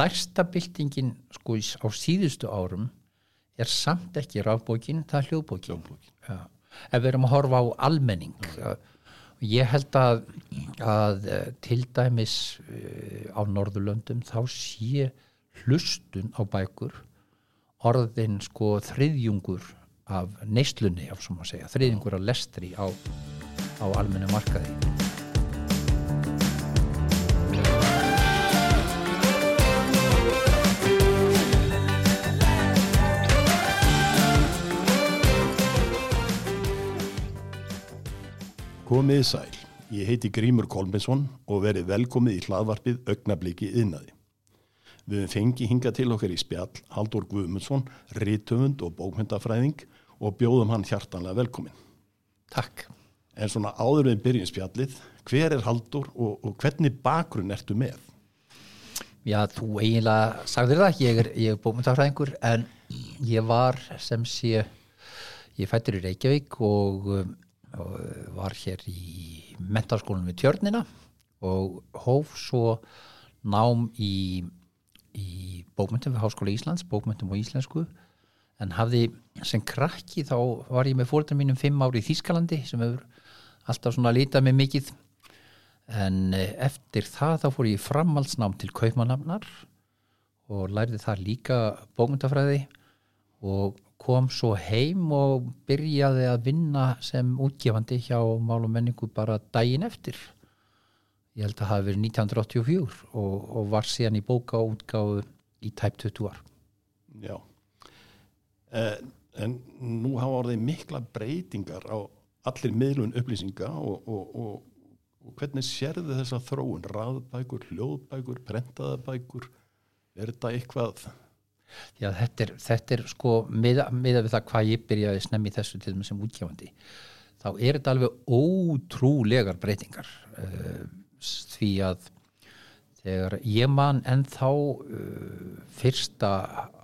stærsta byltingin sko á síðustu árum er samt ekki rafbókin, það er hljóðbókin, hljóðbókin. ef við erum að horfa á almenning ja. ég held að, að eh, til dæmis eh, á Norðurlöndum þá sé hlustun á bækur orðin sko þriðjungur af neyslunni, af svona að segja þriðjungur af lestri á, á almennu markaði Komið í sæl, ég heiti Grímur Kolminsson og verið velkomið í hlaðvarpið augnabliki yðnaði. Við fengi hinga til okkar í spjall Haldur Guðmundsson, rítöfund og bókmyndafræðing og bjóðum hann hjartanlega velkomin. Takk. En svona áður við byrjum spjallið, hver er Haldur og, og hvernig bakgrunn ertu með? Já, þú eiginlega sagðir það, ég er, er bókmyndafræðingur en ég var sem sé, ég fættir í Reykjavík og um, og var hér í mentarskólanum við Tjörnina og hóf svo nám í, í bókmyndum við Háskóla Íslands, bókmyndum og íslensku en hafði sem krakki þá var ég með fólkdra mínum fimm ári í Þískalandi sem hefur alltaf svona litað mig mikið. En eh, eftir það þá fór ég framhaldsnám til Kaupmannafnar og lærði það líka bókmyndafræði og kom svo heim og byrjaði að vinna sem útgefandi hjá mál og menningu bara daginn eftir. Ég held að það hafi verið 1984 og, og var síðan í bóka og útgáðu í tæp 20 ár. Já. Eh, en nú hafa orðið mikla breytingar á allir miðlun upplýsinga og, og, og hvernig sérðu þessa þróun? Raðbækur, hljóðbækur, prentaðabækur er þetta eitthvað Já, þetta er, þetta er sko miða, miða við það hvað ég byrjaði snemmi þessu til þess sem útgjáfandi þá er þetta alveg ótrúlegar breytingar uh, því að þegar ég man en þá uh, fyrsta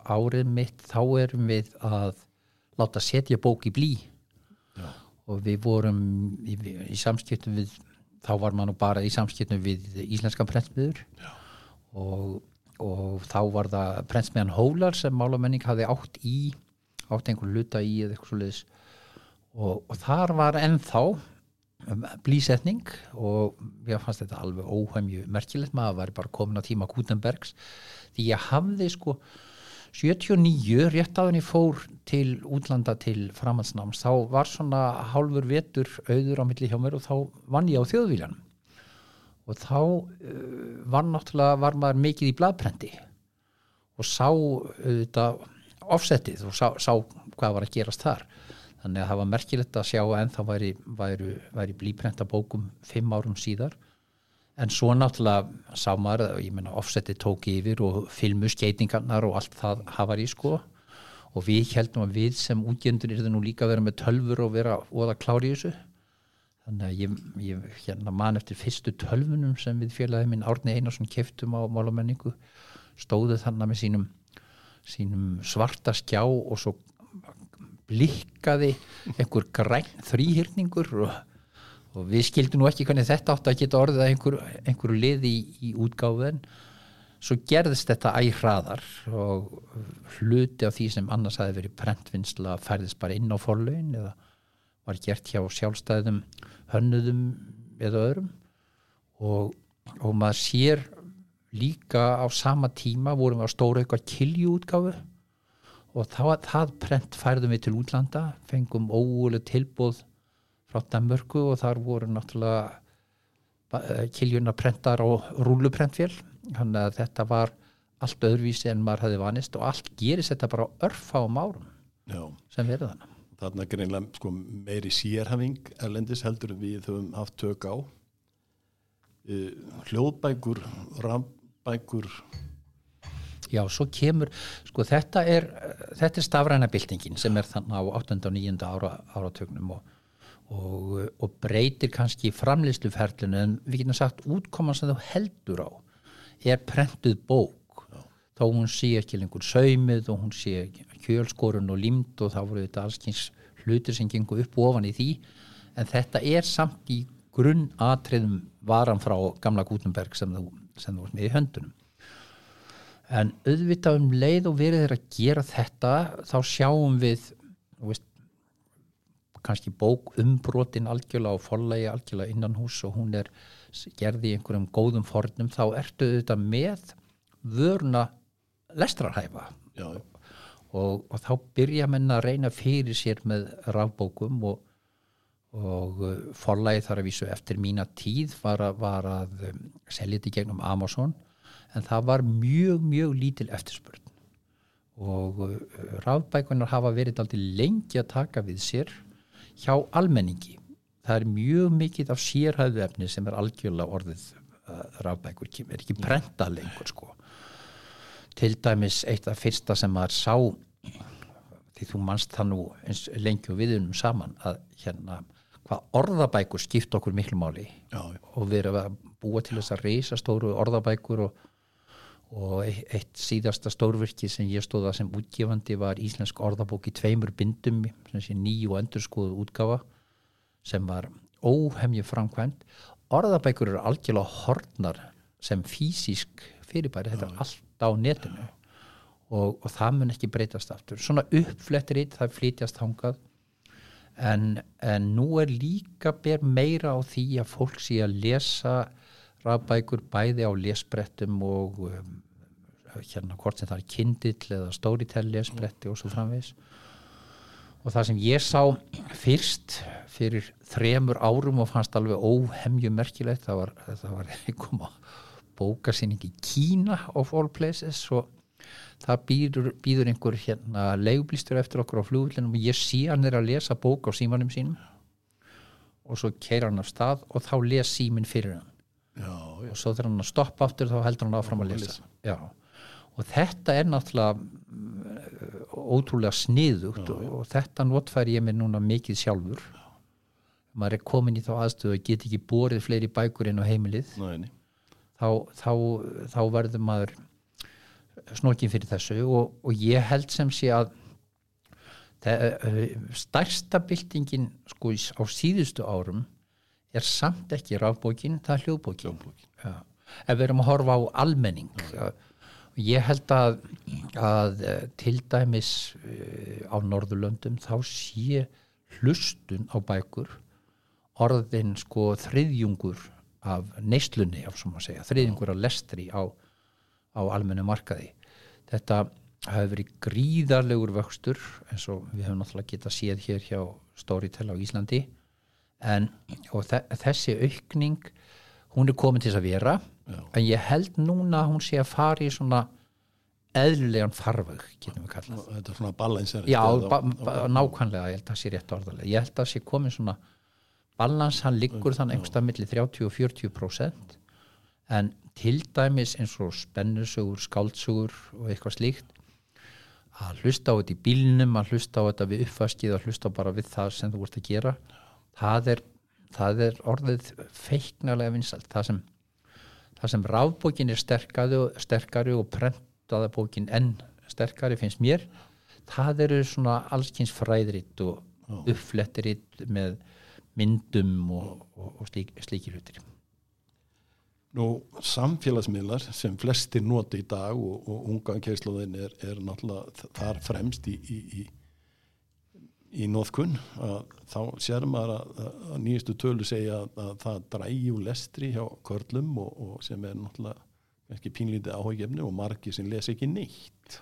árið mitt þá erum við að láta setja bók í blí Já. og við vorum í, í samskiptum við þá var mann bara í samskiptum við íslenskan prentmiður og og þá var það prensmiðan Hólar sem málamenning hafi átt í átt einhvern luta í eða eitthvað svo leiðis og, og þar var ennþá um, blísetning og ég fannst þetta alveg óhæmju merkilegt. Maður var bara komin á tíma Gutenbergs. Því ég hafði sko 79 rétt aðan ég fór til útlanda til framhaldsnáms þá var svona hálfur vetur auður á milli hjá mér og þá vann ég á þjóðvílanum og þá uh, var náttúrulega var maður mikið í bladprendi og sá auðvitað offsettið og sá, sá hvað var að gerast þar. Þannig að það var merkilegt að sjá en þá væri, væri, væri blíprenta bókum fimm árum síðar. En svo náttúrulega sá maður ég menna offsettið tók yfir og filmuskeitingarnar og allt það hafa í sko. Og við heldum að við sem útgjendur er það nú líka að vera með tölfur og vera og að klári þessu þannig að ég, ég hérna man eftir fyrstu tölfunum sem við félagið minn Árni Einarsson keftum á málamenningu stóðu þannig með sínum, sínum svarta skjá og svo blikkaði einhver græn þrýhyrningur og, og við skildum nú ekki hvernig þetta átt að geta orðið að einhver, einhverju liði í, í útgáðun svo gerðist þetta ægræðar og hluti af því sem annars hafi verið prentvinnsla færðist bara inn á forlaun eða var gert hjá sjálfstæðum hönnuðum eða öðrum. Og, og maður sér líka á sama tíma vorum við á stóra eitthvað kiljúutgáfu og það, það prent færðum við til útlanda fengum óguleg tilbúð frá Danmörku og þar voru náttúrulega eh, kiljuna prentar og rúluprentfél þannig að þetta var allt öðruvísi en maður hafi vanist og allt gerist þetta bara örfa á márum Já. sem verður þannig þarna greinlega sko, meiri sérhafing erlendis heldur við höfum haft tök á uh, hljóðbækur rambækur Já, svo kemur, sko þetta er þetta er stafræna byltingin sem er þannig á 8. og 9. ára áratögnum og, og, og breytir kannski framleysluferlinu en við getum sagt útkoman sem þú heldur á er prentuð bók. Þá hún sé ekki lengur saumið og hún sé kjölskorun og limt og þá voru þetta allskyns hlutur sem gengur upp og ofan í því. En þetta er samt í grunn atriðum varan frá gamla Gutenberg sem þú, sem þú varst með í höndunum. En auðvitað um leið og verið er að gera þetta þá sjáum við veist, kannski bók umbrotin algjörlega og forlægi algjörlega innan hús og hún er gerði í einhverjum góðum fornum þá ertu auðvitað með vöruna lestrarhæfa. Já, og, og þá byrja menn að reyna fyrir sér með rafbókum og, og uh, forlægi þar að vísu eftir mína tíð var að, var að um, selja þetta í gegnum Amazon en það var mjög, mjög lítil eftirspurn. Og uh, rafbækunar hafa verið aldrei lengi að taka við sér hjá almenningi. Það er mjög mikið af sérhæðu efni sem er algjörlega orðið uh, rafbækur, er ekki prenta lengur sko til dæmis eitt af fyrsta sem maður sá því þú manst það nú og viðunum saman að hérna hvað orðabækur skipt okkur miklu máli. Já, og við erum að búa til þess að reysa stóru orðabækur og, og eitt síðasta stórvirki sem ég stóða sem útgefandi var íslensk orðabók í tveimur bindum sem sé nýju og endurskoðu útgafa sem var óhemju framkvæmt orðabækur eru algjörlega hortnar sem fysísk fyrirbæri þetta er allt á netinu. Og, og það mun ekki breytast aftur. Svona uppflettir það flytjast hangað en, en nú er líka ber meira á því að fólk sé að lesa rafbækur bæði á lesbrettum og um, hérna hvort sem það er kindill eða stóritel lesbretti og svo framvegis. Og það sem ég sá fyrst fyrir þremur árum og fannst alveg óhemju merkilegt það var, það var koma bókasýning í Kína of all places og það býður, býður einhver hérna leigublýstur eftir okkur á flugvillinu og ég sé hann er að lesa bók á símanum sínum og svo keira hann af stað og þá les símin fyrir hann. Já, já, og svo þegar hann stoppa aftur þá heldur hann áfram að lesa. Já. og þetta er náttúrulega mm, ótrúlega sniðugt og, og þetta notfæri ég mér núna mikið sjálfur. Maður er komin í þá aðstöðu að geta ekki borið fleiri bækur inn á heimilið. Nei. Þá, þá, þá verður maður snokkin fyrir þessu og, og ég held sem sé að það, eh, stærsta byltingin sko á síðustu árum er samt ekki rafbókin, það er hljóðbókin. Já. ef við erum að horfa á almenning ja. ég held að, að eh, til dæmis eh, á Norðurlöndum þá sé hlustun á bækur orðin sko þriðjungur af neyslunni, þriðjungur af lestri á, á almennu markaði. Þetta hafi verið gríðarlegur vöxtur eins og við höfum náttúrulega getað séð hér hjá Storytel á Íslandi en og þe þessi aukning hún er komin til þess að vera Já. en ég held núna að hún sé að fara í svona eðlulegan farveg, getum við kallað. Þetta er svona balansar Já, ba ba nákvæmlega, ég held að það sé rétt orðalega ég held að það sé komin svona balans, hann liggur þann einhverstað milli 30 og 40 prósent. En til dæmis eins og spennusögur, skáldsögur og eitthvað slíkt að hlusta á þetta í bílnum að hlusta á þetta við uppvaskið að hlusta bara við það sem þú ert að gera það er, það er orðið feiknarlega vinsalt það sem, það sem rafbókin er sterkari og, sterkari og prentaða bókin enn sterkari finnst mér það eru svona allskins fræðritt og uppflettritt með myndum og, og, og slík, slíkir hlutir. Nú, samfélagsmiðlar sem flestir nota í dag og, og unga keislóðin er, er náttúrulega þar fremst í, í, í, í nóðkunn þá sér maður að, að nýjastu tölu segja að, að það úr lestri hjá körlum og sem er náttúrulega ekki pínlítið áhugjefni og margi sem les ekki neitt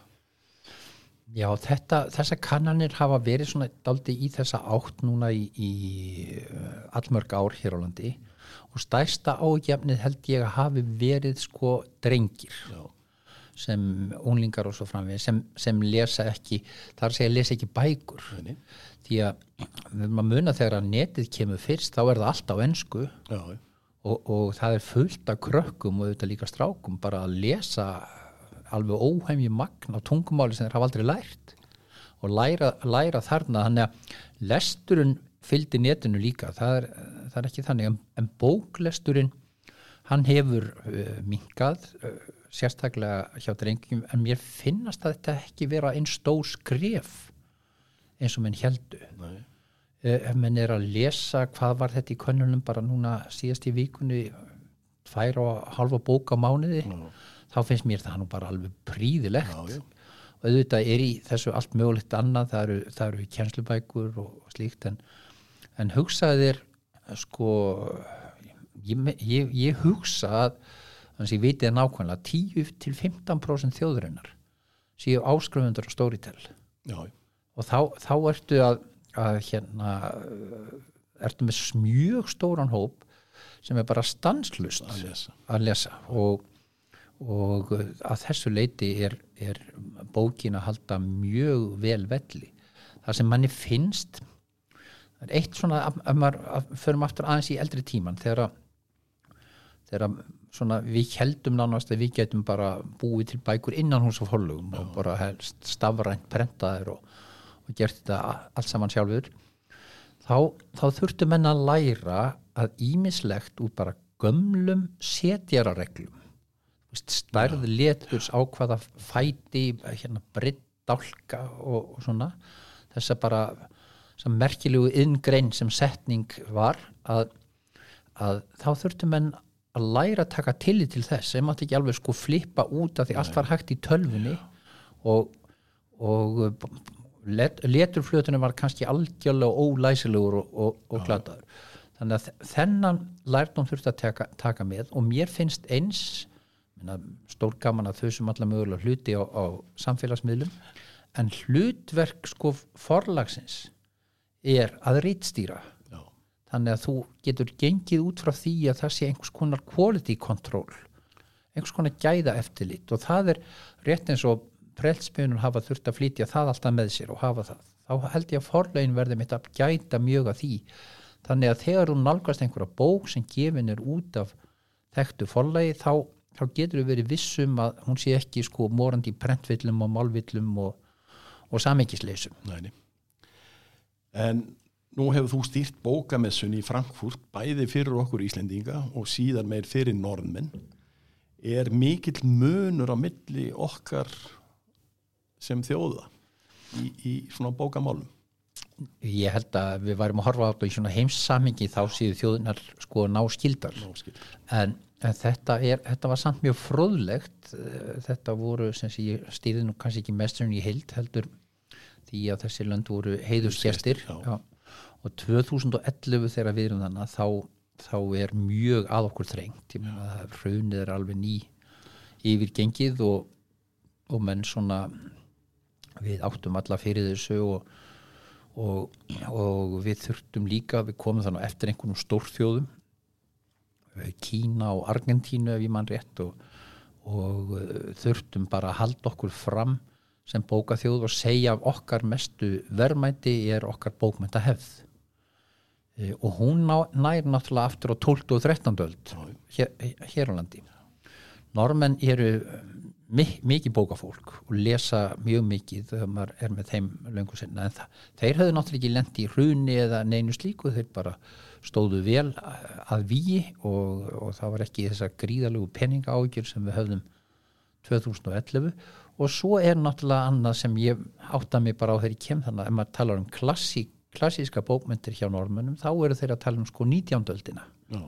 Já, þetta, þessa kannanir hafa verið svona daldi í þessa átt núna í, í uh, allmörg ár hér á landi. Og stærsta ágefnið held ég að hafi verið sko drengir Já, sem unglingar og svo framveg sem, sem lesa ekki, það er að segja lesa ekki bækur. Nei. því að að muna þegar að netið kemur fyrst þá er það allt á ensku. Já, og, og það er fullt af krökkum og auðvitað líka strákum bara að lesa alveg óheimji magn á tungumáli sem þeir hafa aldrei lært og læra, læra þarna. Þannig að lesturinn fylgdi netinu líka. Það er, það er ekki þannig. En, en bóklesturinn hann hefur uh, minkað uh, sérstaklega hjá drengjum. En mér finnast að þetta ekki vera einn stór skref eins og menn heldu nei, Eh, ef menn er að lesa hvað var þetta í könnunum bara núna síðast í vikunni tvær og halva bók á mánuði. Já, þá finnst mér það nú bara alveg príðilegt og auðvitað er í þessu allt mögulegt annað, það eru, það eru kjenslubækur og, og slíkt en, en hugsaði þér sko ég, ég, ég hugsa að þannig að ég viti það nákvæmlega 10 til 15% þjóðurinnar séu áskrifendur á Storytel. Já, og þá, þá ertu að, að hérna ertu með mjög stóran hóp sem er bara stanslust að lesa. að lesa. Og, og að þessu leiti er, er bókin að halda mjög vel velli. Það sem manni finnst er eitt svona að maður að förum aftur aðeins í eldri tíman þegar að svona við heldum nánast að við getum bara búið til bækur innan hús og forlugum og bara helst stafrænt prentaðir og, og gert þetta allt saman sjálfur þá, þá þurftu menn að læra að ímislegt úr bara gömlum setjarareglum stærð leturs á hvaða fæti hérna breytt dálka og, og svona þess að bara sem merkilegu inngrein sem setning var að, að þá þurftu menn að læra að taka tillit til þess. Sem mátti ekki alveg sko flippa út af því allt var hægt í tölfunni og, og let, leturflötunum var kannski algjörlega ólæsilegur og, og, gladaður þannig að þennan lærdom þurfti að taka, taka með og mér finnst eins stór gaman að þau sem allar mögulega hluti á, á samfélagsmiðlum. En hlutverk sko forlagsins er að rítstýra já, þannig að þú getur gengið út frá því að það sé einhvers konar quality control einhvers konar gæða eftirlit og það er rétt eins og preltspjönun hafa þurft að flytja það alltaf með sér og hafa það. Þá held ég að forlegin verði mitt að gæta mjög að því. Þannig að þegar þú nálgast einhverja bók sem gefin er út af þekktu forlegi þá, þá getur þú verið vissum að hún sé ekki sko morandi í prentvillum og málvillum og, og samengisleysum næni en nú hefur þú stýrt bókamessun í Frankfurt bæði fyrir okkur Íslendinga og síðan meir fyrir norðmenn. Er mikill munur á milli okkar sem þjóða í, í svona bókamálum? Ég held að við værum að horfa á þetta í svona heimssamingi þá séu þjóðunar sko ná skildar Nóskil. en, en þetta, er, þetta var samt mjög fróðlegt Eh, þetta voru sem sé ég stýði nú kannski ekki mesturinn í heild heldur því að þessi lönd voru. Já. og 2011 þegar við erum þannig þá, þá er mjög að okkur þrengt hrunið er alveg ný yfirgengið og, og menn svona við áttum alla fyrir þessu og, og, og við þurftum líka, við komum þannig eftir einhvernum stórþjóðum Kína og Argentínu ef ég mann rétt og, og uh, þurftum bara að halda okkur fram sem bókaþjóð og segja af okkar mestu verðmæti er okkar bókmænta hefð e, og hún ná, nær náttúrulega aftur á 12. og 13. öld hér, hér á landi normenn eru mi- mikið bókafólk og lesa mjög mikið þegar maður er með þeim löngu sinna en það, þeir höfðu náttúrulega ekki lent í hruni eða neinu slíku, þeir bara stóðu vel að víi og, og það var ekki þessa gríðalegu peninga ágjur sem við höfðum 2011 og svo er náttúrulega annað sem ég átta mig bara á ég kem þannig að ef maður talar um klassík, klassíska bókmyndir hjá normönnum þá eru þeir að tala um sko 19. öldina. Já,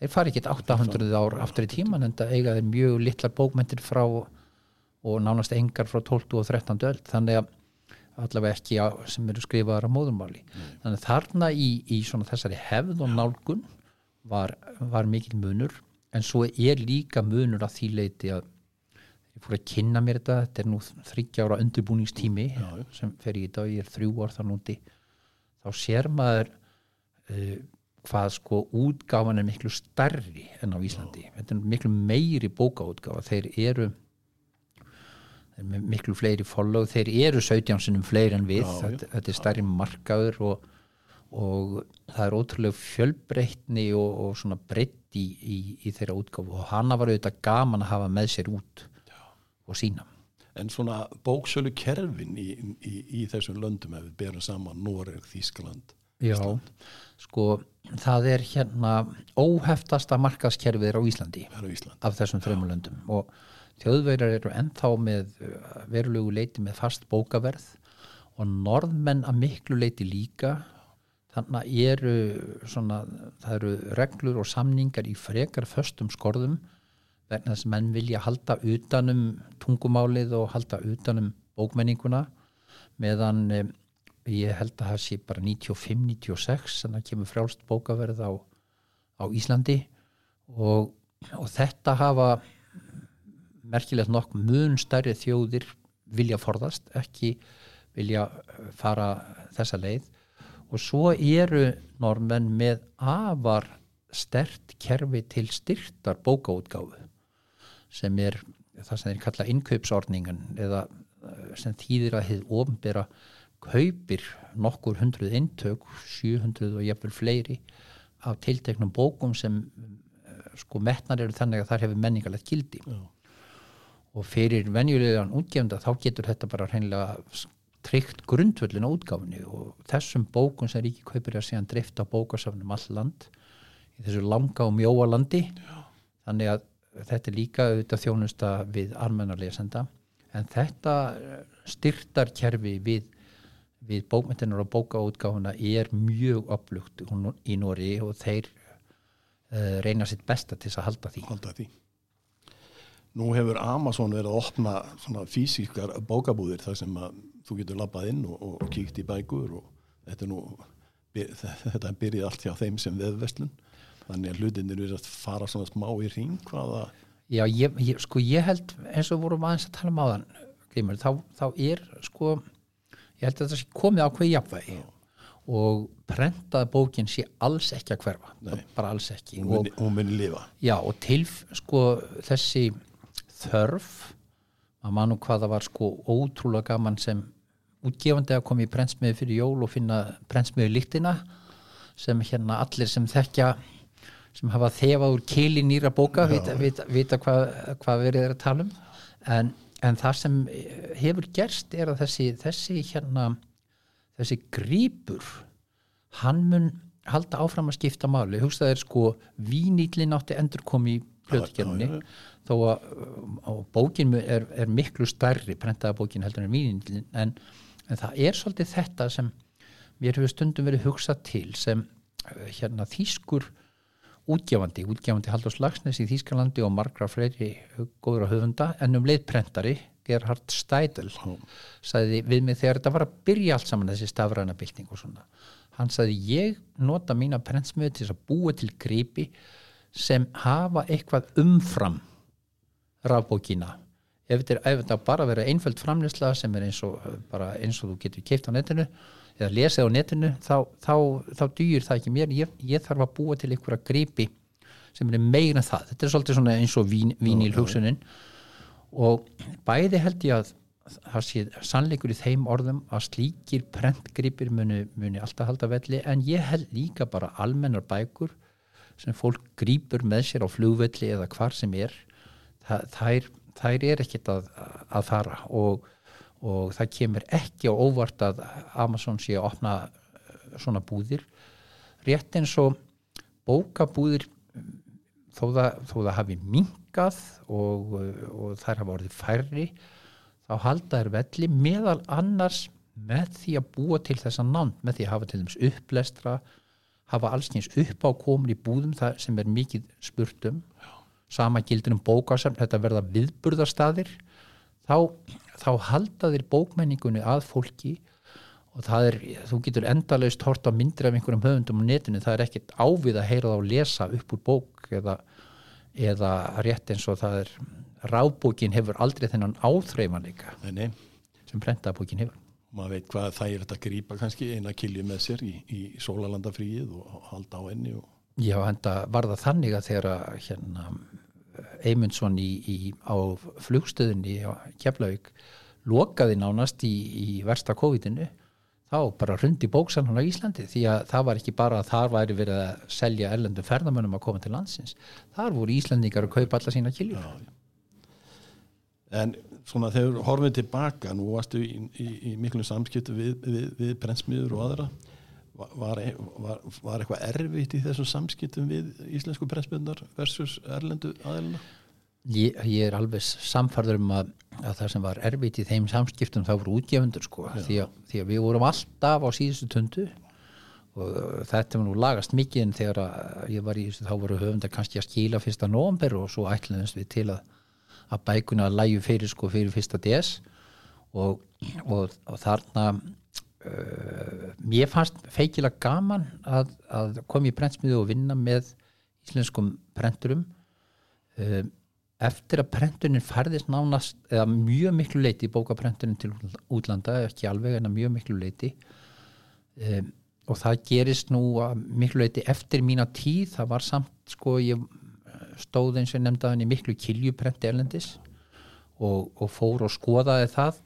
þeir fara ekki 800 ár aftur í tíman en það eiga þeir mjög litlar bókmyndir frá og nánast engar frá 12 og 13 öld. Þannig að allavega ekki á, sem eru skrifaðar á móðurmáli. Þannig að þarna í, í svona þessari hefð og nálgun var, var mikil munur en svo er líka munur að því leiti að ég fór að kynna mér þetta þetta er nú þryggjára undirbúningstími Já, já. sem fer í og ég er þrjú ár þar núti. Þá sér maður uh, hvað sko útgáfan er miklu stærri en á Íslandi. Þetta er miklu meiri bókaútgáfa. Þeir eru miklu fleiri follow. Þeir eru 17 sinum fleiri en við. Já, já. þetta, þetta er stærri markaður og, og það er ótrúlega fjölbreytni og, og svona breytt í, í, í þeirra útgáfu. Og hana var auðvitað gaman að hafa með sér út og sína en svona bóksölu kerfin í, í, í þessum löndum ef við berum saman Noreg, Þískaland Já, sko það er hérna óheftasta markaðskerfið er á Íslandi. Er á Ísland af þessum þreymur löndum. Og þjóðverjar eru ennþá með uh, verulegu leiti með fast bókaverð og norðmenn að miklu leiti líka. Þannig eru svona, það eru reglur og samningar í frekar föstum skorðum vegna þess að menn vilja halda utanum tungumálið og halda utanum bókmenninguna meðan e, ég held að það sé bara 95-96 þannig að kemur frjálst bókaverð á, á Íslandi. Og, og þetta hafa merkilegt nokk mun stærri þjóðir vilja forðast, ekki vilja fara þessa leið og svo eru normenn með afar stert kerfi til styrtar bókaútgáfu sem er það sem þeir kalla innkaupsordningan eða eh, sem þýðir að hefur ofnbera kaupir nokkur hundruð intök 700 og jafnvel fleiri af tilteknum bókum sem eh, sko metnar eru þannig að þar hefur menningarlegt gildi Já. Og fyrir venjulegan útgefnda þá getur þetta bara hreinlega tryggt grundvöldin á útgáfni og þessum bókum sem Ríki kaupir að síðan drifta bókasafnum all land í þessu langa og mjóa landi Já. þannig að þetta er líka auðvitað þjónusta við almennarlesenda en þetta eh, styrtar kerfi við, við bókmyndinar og bókaútgáfuna er mjög upplugt í Nóri og þeir uh, reyna sitt besta til að halda því. halda því Nú hefur Amazon verið að opna svona físíkar bókabúðir þar sem að þú getur labbað inn og, og kíkt í bækur og þetta er nú þetta byrjið allt hjá þeim sem veðvestlun þannig að hlutinir eru að fara svona smá í ring hvaða Já, ég, ég, sko ég held eins og vorum aðeins að tala um áðan Grímur, þá, þá er sko ég held að það sé komið á hvað jafnvægi og prentaða bókin sé alls ekki að hverfa bara alls ekki. Hún muni lifa. Já og til sko þessi þörf. Að mann og hvaða var sko ótrúlega gaman sem útgefandi að koma í prentsmiði fyrir jól og finna prentsmiði líktina sem hérna allir sem þekkja sem hafa þefað úr kili nýra bóka vita, vita, vita hvað, hvað verið er að tala um. En, en það sem hefur gerst er að þessi, þessi hérna þessi grípur hann mun halda áfram að skipta máli. Hugstað er sko vínýtlinn átti endur komi í plötgerunni þó að bókin er, er miklu stærri prentaða bókin heldur en vínýtlinn en, en það er svolítið þetta sem mér hefur stundum verið hugsað til sem hérna þýskur útgefandi, útgefandi Haldur Slagsnes í Þýskalandi og margra fleiri góður á höfunda en um leiðprentari Gerhard Steidl sagði við mig þegar þetta var að byrja allt saman þessi stafræna bylting og svona hann sagði ég nota mína prentsmiðu til að búa til grípi sem hafa eitthvað umfram rafbókina ef þetta bara verið einföld framlýsla sem er eins og, eins og þú getur keift á netinu eða lesið á netinu þá, þá, þá dýr það ekki mér. Ég, ég þarf að búa til einhverja gripi sem er meira en það. Þetta er svolítið eins og vín, vínil hugsunin og bæði held ég að það sé sannleikur í þeim orðum að slíkir prentgripir muni, muni alltaf halda velli. En ég held líka bara almennar bækur sem fólk grýpur með sér á flugvelli eða hvar sem er þær, þær er ekkit að, að fara og og það kemur ekki á óvart að Amazon sé að opna eh, svona búðir. Rétt eins og bókabúðir þó það, þó það hafi mingað og, og þær hafa orðið færri þá halda þær velli meðal annars með því að búa til þessa nánt með því að hafa til dæmis upplestra hafa allsnýns upp á komin í búðum sem er mikið spurtum sama gildur um bókasam þetta verða viðburðarstaðir þá, þá halda þér bókmenningunni að fólki og það er, þú getur endalaust hort á myndir af einhverjum höfundum á netinu, það er ekkert ávið að heyra þá að lesa upp úr bók eða, eða rétt eins og það er rábókin hefur aldrei þennan áþreifanleika sem brendabókin hefur. Maður veit hvað það er að grýpa kannski eina kilju með sér í, í sólalandafríið og halda á enni og... Já, en það var það þannig að þegar hérna Eymundsson í, í, á flugstöðunni á Keflavík lokaði nánast í, í versta COVID-inu þá bara rundi bóksallan á Íslandi því að það var ekki bara að þar væri verið að selja erlendu ferðamönnum að koma til landsins. Þar voru Íslandingar að kaupa alla sína kiljur. En svona þegar horfum við tilbaka nú varstu í miklu samskiptu við, við, við brennsmiður og aðra var, var, var eitthvað erfitt í þessum samskiptum við íslensku pressbyrnar versus erlendu aðeilina? Ég, ég er alveg samfarður um að, að það sem var erfitt í þeim samskiptum þá voru útgefundur sko. Því að, því að við vorum alltaf á síðustu tundu og uh, þetta var nú lagast mikið en þegar ég var í þessu þá voru höfundar kannski að skila fyrsta november og svo ætluðumst við til að, að bækuna læju fyrir sko fyrir fyrsta DS og, og, og þarna mér fannst feikilega gaman að, að koma í prentsmiðu og vinna með íslenskum prenturum um, eftir að prentunin færðist nánast eða mjög miklu leiti bókaprentunin til útlanda, ekki alveg en að mjög miklu leiti um, og það gerist nú að miklu leiti eftir mína tíð, það var samt sko ég stóð eins og nefndaðin í miklu kiljuprenti erlendis og, og fór og skoðaði það.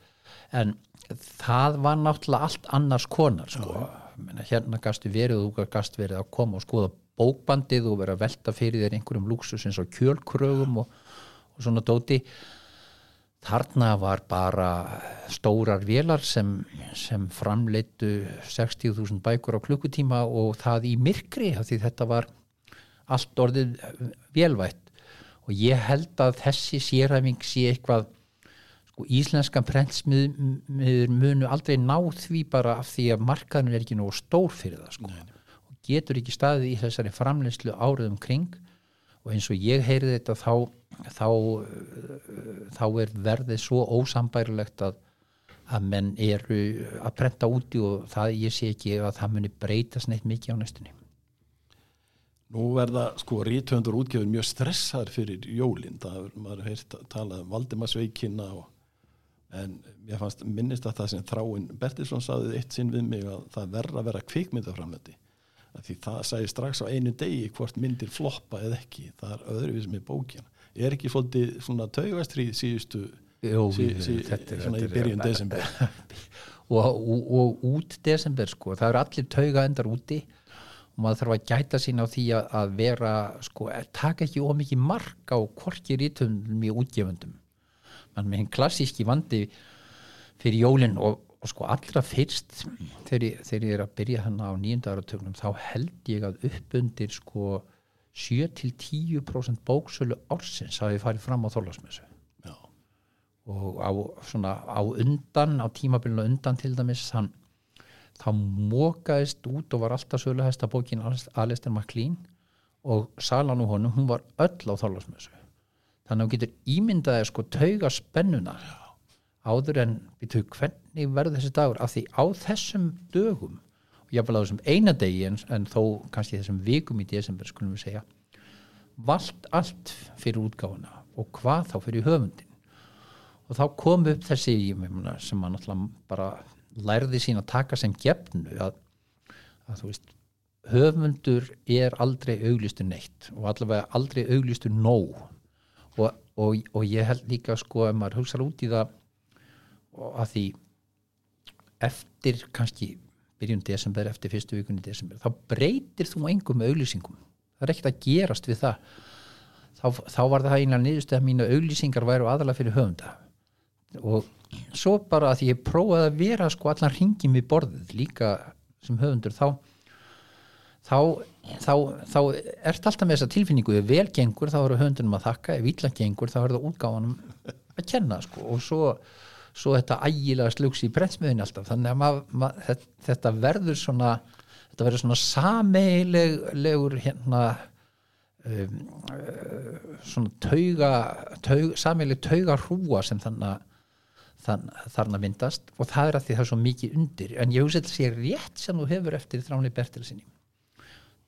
En það var náttúrulega allt annars konar sko. Menna, hérna gastu verið og þú gast verið að koma og skoða bókbandið og vera að velta fyrir þér einhverjum luxus eins og kjölkrögum og, og svona dóti. Þarna var bara stórar vélar sem, sem framleitu 60.000 bækur á klukkutíma og það í myrkri því þetta var allt orðið velvætt og ég held að þessi sérhæfing sé eitthvað sko íslenska prentsmiður munu aldrei ná því bara af því að markaðin er ekki nógu stór fyrir það sko. Og getur ekki staðið í þessari framleyslu áriðum kring. Og eins og ég heyri þetta þá þá, þá er verðið svo ósambærilegt að, að menn eru að prenta úti og það ég sé ekki að það muni breytast neitt mikið á næstunni. Nú verða sko rítvöndur útgefur mjög stressaður fyrir jólinn, það er maður heirt að tala um Valdimarsveikina og, en ég fannst minnist að það sem Þráinn Bertilsson saðið eitt sinn við mig að það verða að vera kvikmyndaframleti því það sæði strax á einu degi hvort myndir floppa eða ekki. Það er öðruvís með bókjana er ekki fólkið svona taugastrið síðustu Jó, sí, sí, þetta er, svona þetta í byrjun er, desember. Og, og, og út desember sko, það eru allir tauga endar úti og maður þarf að gæta sín á því að, vera sko, taka ekki ómikið mark á korki rítumum í útgefundum mann með hinn klassíski vandi fyrir jólinn og, og sko allra fyrst þegar ég, þegar ég er að byrja hann á nýjunda áratögnum þá held ég að uppundir sko 7-10% bóksölu orsins hafi farið fram á þólasmessu og á, svona, á undan á tímabilinu undan til dæmis hann, þá mókaðist út og var alltaf söluhæsta bókin Alistair MacLean og salan úr honum, hún var öll á þólasmessu þannig að þú getur ímyndaði sko tauga spennuna áður en tau hvernig verður þessi dagur? Af því á þessum dögum og jáfnvel á þessum eina degi en, en þó kannski þessum vikum í desember skulum við segja vald allt fyrir útgáfuna og hvað þá fyrir höfundin og þá kom upp þessi mena, sem maður náttúrulega bara lærði sín að taka sem gefnu að, að þú veist höfundur er aldrei auglistur neitt og allavega aldrei auglistur nóg og, og, og ég held líka sko að maður hugsa út í það að því eftir kannski byrjun desember eftir fyrstu vikunni desember þá breytir þú engum auglýsingum. Það er ekkert að gerast við það. Þá, þá var það einlega niðurstu að mínu auglýsingar væru aðalega fyrir höfunda. Og svo bara að ég prófaði að vera sko allan ringin við borðið líka sem höfundur þá þá, þá, þá ert alltaf með þessa tilfinningu ef vel gengur þá eru höfundunum að þakka ef ítla gengur þá er það útgáfanum að kenna sko. Og svo svo þetta ægilega slugs í brennsmiðin alltaf. Þannig að mað, mað, þetta verður svona þetta verður svona sameilegur hérna um, uh, svona tauga, tauga sameileg tauga hrúa sem þannig þann, þarna myndast. Og það er að því það er svo mikið undir. En ég hugsa þetta sé rétt sem þú hefur eftir þráni Bertilsinni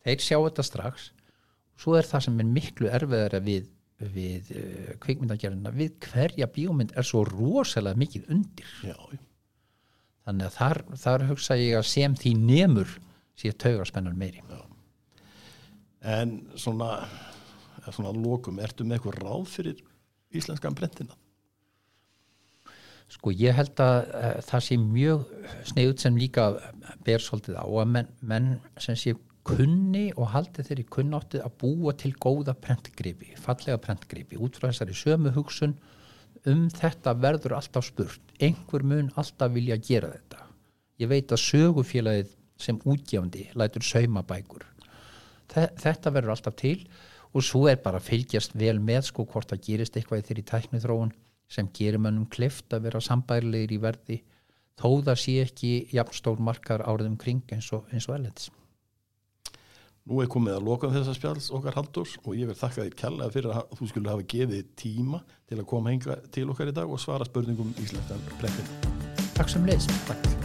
þeir sjá þetta strax svo er það sem er miklu erfiðara við við uh, kvikmyndagerðina við hverja bíómynd er svo rosalega mikið undir Já. þannig að þar, þar hugsa ég að sem því nemur sé taugar spennan meiri Já. en svona svona lokum, ertu með eitthvað ráð fyrir íslenskan brentina? Sko ég held að uh, það sé mjög sneið sem líka ber svolítið á að menn, menn sem sé kunni og haldi þeirri kunnáttið að búa til góða prentgripi, fallega prentgripi út frá þessari sömu hugsun um þetta verður alltaf spurt. Einhver mun alltaf vilja gera þetta. Ég veit að sögufélagið sem útgjándi lætur saumabækur. Þetta verður alltaf til og svo er bara að fylgjast vel með sko hvort það gerist eitthvað í þeirri tæknithróun sem gerir mannum kleft að vera sambærilegir í verði þó það sé ekki jafnstór markar árið um kring eins og, og erlendis Nú er komið að loka þessa spjáls okkar Halldórs og ég vil þakka þér kærlega fyrir að þú skulle hafa gefið tíma til að koma henga til okkar í dag og svara spurningum íslenskan prentin. Takk sem leys Takk.